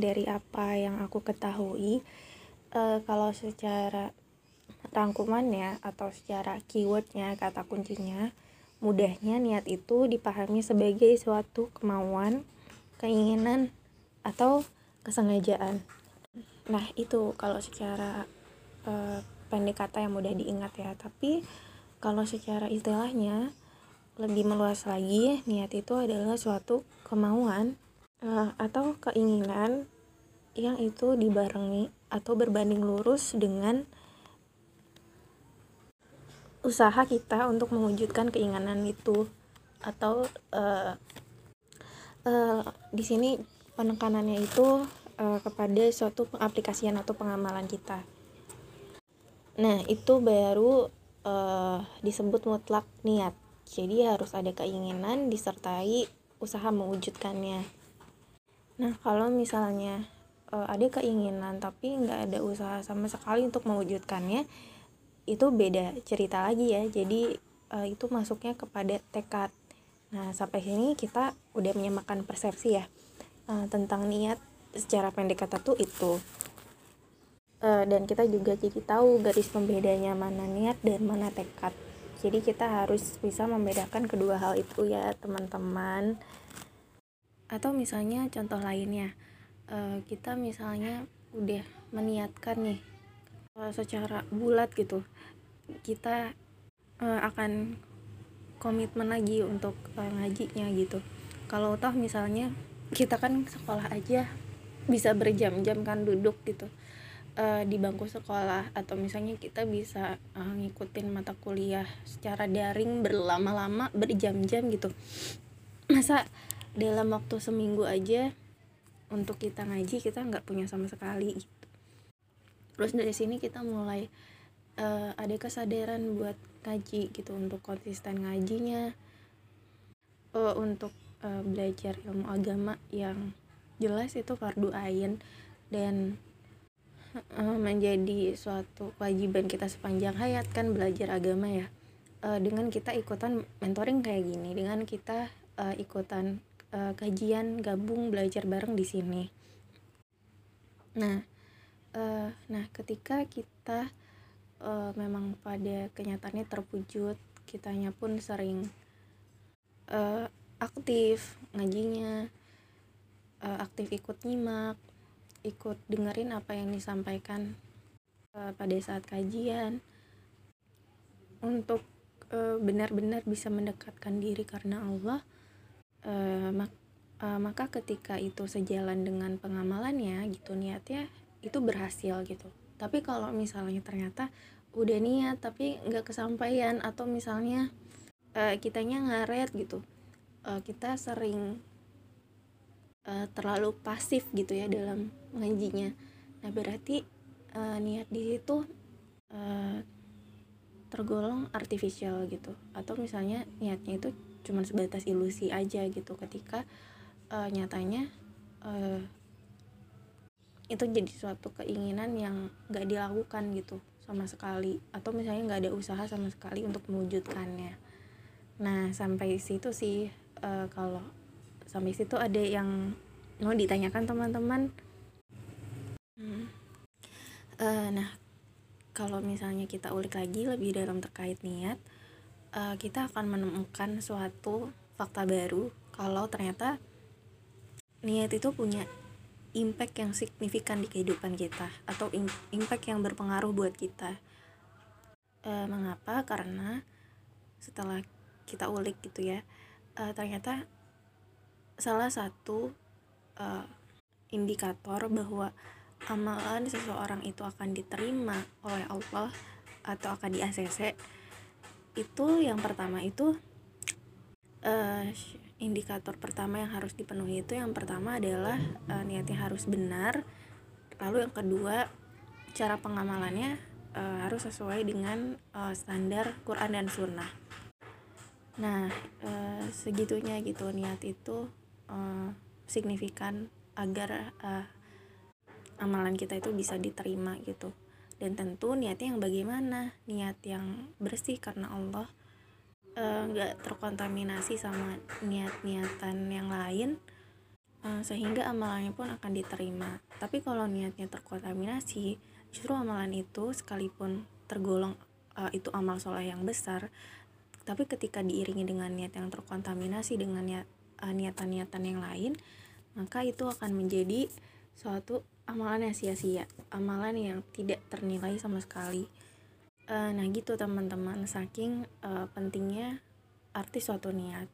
dari apa yang aku ketahui uh, kalau secara rangkumannya atau secara keywordnya kata kuncinya mudahnya niat itu dipahami sebagai suatu kemauan keinginan atau kesengajaan. Nah itu kalau secara uh, pendek kata yang mudah diingat ya. Tapi kalau secara istilahnya lebih meluas lagi niat itu adalah suatu kemauan uh, atau keinginan yang itu dibarengi atau berbanding lurus dengan usaha kita untuk mewujudkan keinginan itu atau uh, uh, di sini penekanannya itu uh, kepada suatu pengaplikasian atau pengamalan kita. Nah, itu baru uh, disebut mutlak niat. Jadi harus ada keinginan disertai usaha mewujudkannya. Nah, kalau misalnya uh, ada keinginan tapi nggak ada usaha sama sekali untuk mewujudkannya, itu beda cerita lagi ya. Jadi uh, itu masuknya kepada tekad. Nah, sampai sini kita udah menyamakan persepsi ya uh, tentang niat secara pendek kata tuh itu uh, dan kita juga jadi tahu garis pembedanya mana niat dan mana tekad jadi kita harus bisa membedakan kedua hal itu ya teman-teman atau misalnya contoh lainnya uh, kita misalnya udah meniatkan nih uh, secara bulat gitu kita uh, akan komitmen lagi untuk uh, ngajinya gitu. Kalau toh misalnya kita kan sekolah aja bisa berjam-jam kan duduk gitu uh, di bangku sekolah. Atau misalnya kita bisa uh, ngikutin mata kuliah secara daring berlama-lama berjam-jam gitu. Masa dalam waktu seminggu aja untuk kita ngaji kita nggak punya sama sekali gitu. Terus dari sini kita mulai uh, ada kesadaran buat ngaji gitu untuk konsisten ngajinya. Uh, untuk uh, belajar ilmu agama yang jelas itu fardu ain dan uh, menjadi suatu kewajiban kita sepanjang hayat kan belajar agama ya. Uh, dengan kita ikutan mentoring kayak gini dengan kita uh, ikutan uh, kajian gabung belajar bareng di sini. Nah uh, nah ketika kita uh, memang pada kenyataannya terwujud kitanya pun sering uh, aktif ngajinya uh, aktif ikut nyimak ikut dengerin apa yang disampaikan uh, pada saat kajian untuk benar-benar bisa mendekatkan diri karena Allah uh, mak uh, maka ketika itu sejalan dengan pengamalannya gitu niatnya itu berhasil gitu. Tapi kalau misalnya ternyata udah niat tapi nggak kesampaian atau misalnya uh, kitanya ngaret gitu uh, kita sering uh, terlalu pasif gitu ya dalam ngajinya. Nah berarti uh, niat di situ uh, tergolong artificial gitu. Atau misalnya niatnya itu cuma sebatas ilusi aja gitu. Ketika uh, nyatanya uh, itu jadi suatu keinginan yang gak dilakukan gitu sama sekali. Atau misalnya nggak ada usaha sama sekali untuk mewujudkannya. Nah sampai situ sih uh, kalau sampai situ ada yang mau ditanyakan teman-teman? Hmm. uh, nah kalau misalnya kita ulik lagi lebih dalam terkait niat uh, kita akan menemukan suatu fakta baru kalau ternyata niat itu punya impact yang signifikan di kehidupan kita atau impact yang berpengaruh buat kita. E, mengapa? Karena setelah kita ulik gitu ya uh, ternyata salah satu uh, indikator bahwa amalan seseorang itu akan diterima oleh Allah atau akan di ACC itu yang pertama itu uh, indikator pertama yang harus dipenuhi itu yang pertama adalah uh, niatnya harus benar. Lalu yang kedua cara pengamalannya uh, harus sesuai dengan uh, standar Quran dan Sunnah. Nah e, segitunya gitu niat itu e, signifikan agar e, amalan kita itu bisa diterima gitu dan tentu niatnya yang bagaimana? Niat yang bersih karena Allah. Nggak e, terkontaminasi sama niat-niatan yang lain uh, sehingga amalannya pun akan diterima. Tapi kalau niatnya terkontaminasi justru amalan itu sekalipun tergolong uh, itu amal soleh yang besar tapi ketika diiringi dengan niat yang terkontaminasi dengan niat niatan-niatan yang lain maka itu akan menjadi suatu amalan yang sia-sia amalan yang tidak ternilai sama sekali. Uh, nah gitu teman-teman. Saking uh, pentingnya arti suatu niat.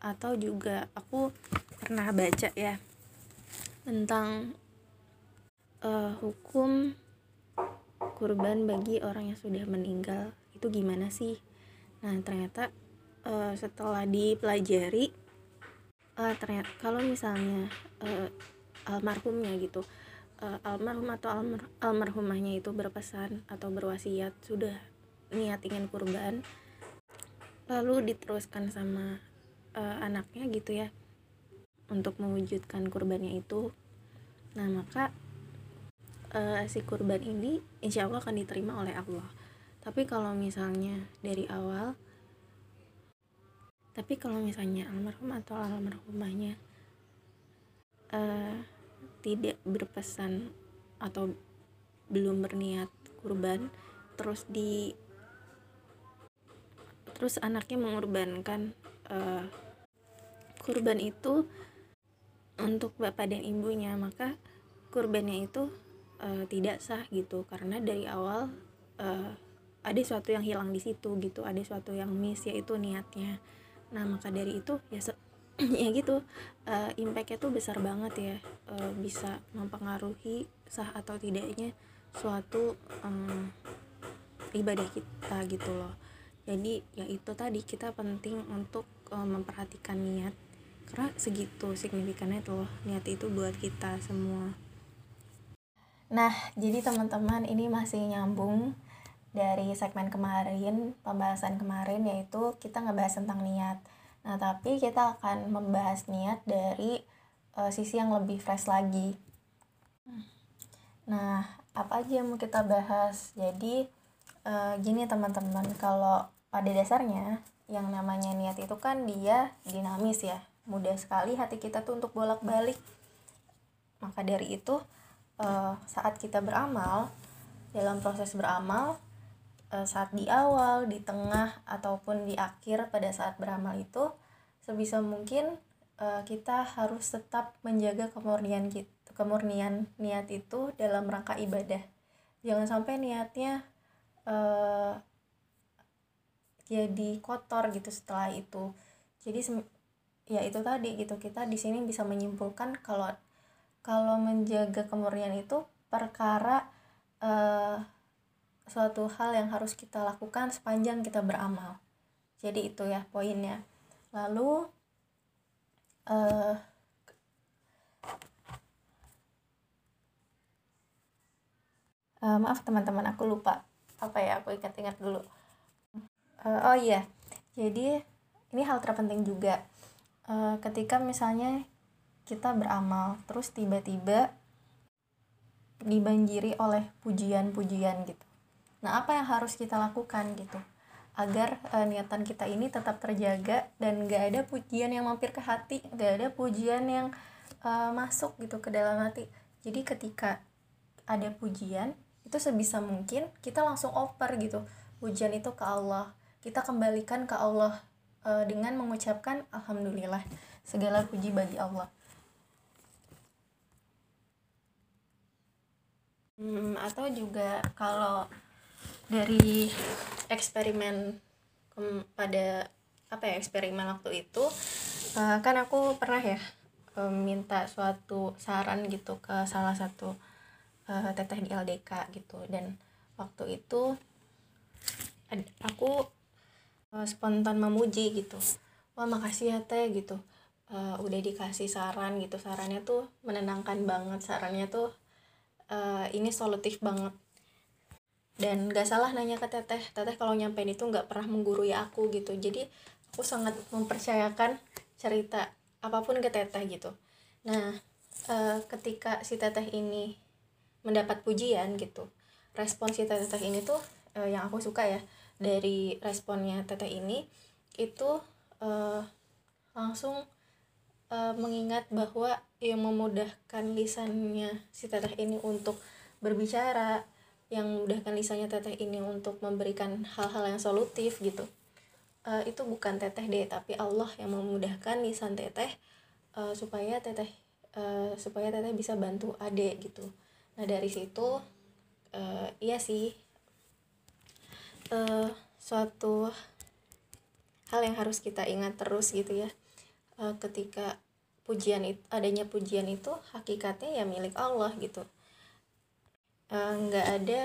Atau juga aku pernah baca ya tentang uh, hukum kurban bagi orang yang sudah meninggal. Itu gimana sih? Nah ternyata uh, setelah dipelajari uh, ternyata kalau misalnya uh, almarhumnya gitu. Uh, almarhum atau almar almarhumahnya itu berpesan atau berwasiat sudah niat ingin kurban lalu diteruskan sama uh, anaknya gitu ya untuk mewujudkan kurbannya itu. Nah maka uh, si kurban ini insya Allah akan diterima oleh Allah. Tapi kalau misalnya dari awal tapi kalau misalnya almarhum atau almarhumahnya uh, tidak berpesan atau belum berniat kurban terus di terus anaknya mengorbankan uh, kurban itu untuk bapak dan ibunya. Maka kurbannya itu uh, tidak sah gitu karena dari awal uh, ada sesuatu yang hilang di situ gitu ada sesuatu yang miss yaitu niatnya. Nah maka dari itu ya ya gitu. Uh, impactnya tuh besar banget ya. Uh, bisa mempengaruhi sah atau tidaknya suatu um, ibadah kita gitu loh. Jadi ya itu tadi kita penting untuk um, memperhatikan niat. Karena segitu signifikannya tuh niat itu buat kita semua. Nah jadi teman-teman ini masih nyambung dari segmen kemarin pembahasan kemarin yaitu kita ngebahas tentang niat Nah, tapi kita akan membahas niat dari uh, sisi yang lebih fresh lagi. Nah, apa aja yang mau kita bahas? Jadi, uh, gini teman-teman, kalau pada dasarnya yang namanya niat itu kan dia dinamis ya. Mudah sekali hati kita tuh untuk bolak-balik. Maka dari itu, uh, saat kita beramal, dalam proses beramal, saat di awal, di tengah ataupun di akhir pada saat beramal itu sebisa mungkin uh, kita harus tetap menjaga kemurnian kita, kemurnian niat itu dalam rangka ibadah. Jangan sampai niatnya uh, jadi kotor gitu setelah itu. Jadi ya itu tadi gitu kita di sini bisa menyimpulkan kalau kalau menjaga kemurnian itu perkara uh, suatu hal yang harus kita lakukan sepanjang kita beramal. Jadi itu ya poinnya. Lalu uh, uh, maaf teman-teman aku lupa apa ya aku ingat-ingat dulu. Uh, oh iya jadi ini hal terpenting juga. Uh, ketika misalnya kita beramal terus tiba-tiba dibanjiri oleh pujian-pujian gitu Nah, apa yang harus kita lakukan gitu agar e, niatan kita ini tetap terjaga dan gak ada pujian yang mampir ke hati, gak ada pujian yang e, masuk gitu ke dalam hati. Jadi ketika ada pujian itu sebisa mungkin kita langsung over gitu pujian itu ke Allah. Kita kembalikan ke Allah e, dengan mengucapkan alhamdulillah segala puji bagi Allah. Hmm, atau juga kalau dari eksperimen pada apa ya eksperimen waktu itu uh, kan aku pernah ya um, minta suatu saran gitu ke salah satu uh, teteh di LDK gitu. Dan waktu itu aku uh, spontan memuji gitu. Wah makasih ya teh gitu. Uh, udah dikasih saran gitu. Sarannya tuh menenangkan banget. Sarannya tuh uh, ini solutif banget dan gak salah nanya ke teteh. Teteh kalau nyampein itu nggak pernah menggurui aku gitu. Jadi aku sangat mempercayakan cerita apa pun ke teteh gitu. Nah e, ketika si teteh ini mendapat pujian gitu respon si teteh ini tuh e, yang aku suka ya dari responnya teteh ini itu e, langsung e, mengingat bahwa yang memudahkan lisannya si teteh ini untuk berbicara yang memudahkan lisannya teteh ini untuk memberikan hal-hal yang solutif gitu. Uh, itu bukan teteh deh tapi Allah yang memudahkan lisan teteh uh, supaya teteh uh, supaya teteh bisa bantu adek gitu. Nah dari situ uh, iya sih uh, suatu hal yang harus kita ingat terus gitu ya. Uh, ketika pujian itu adanya pujian itu hakikatnya ya milik Allah gitu nggak uh, ada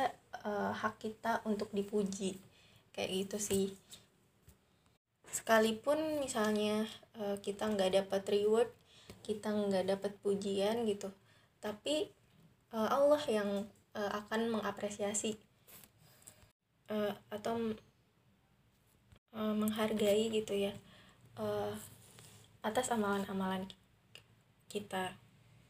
uh, hak kita untuk dipuji. Kayak gitu sih. Sekalipun misalnya uh, kita nggak dapat reward kita nggak dapat pujian gitu. Tapi uh, Allah yang uh, akan mengapresiasi uh, atau uh, menghargai gitu ya uh, atas amalan-amalan kita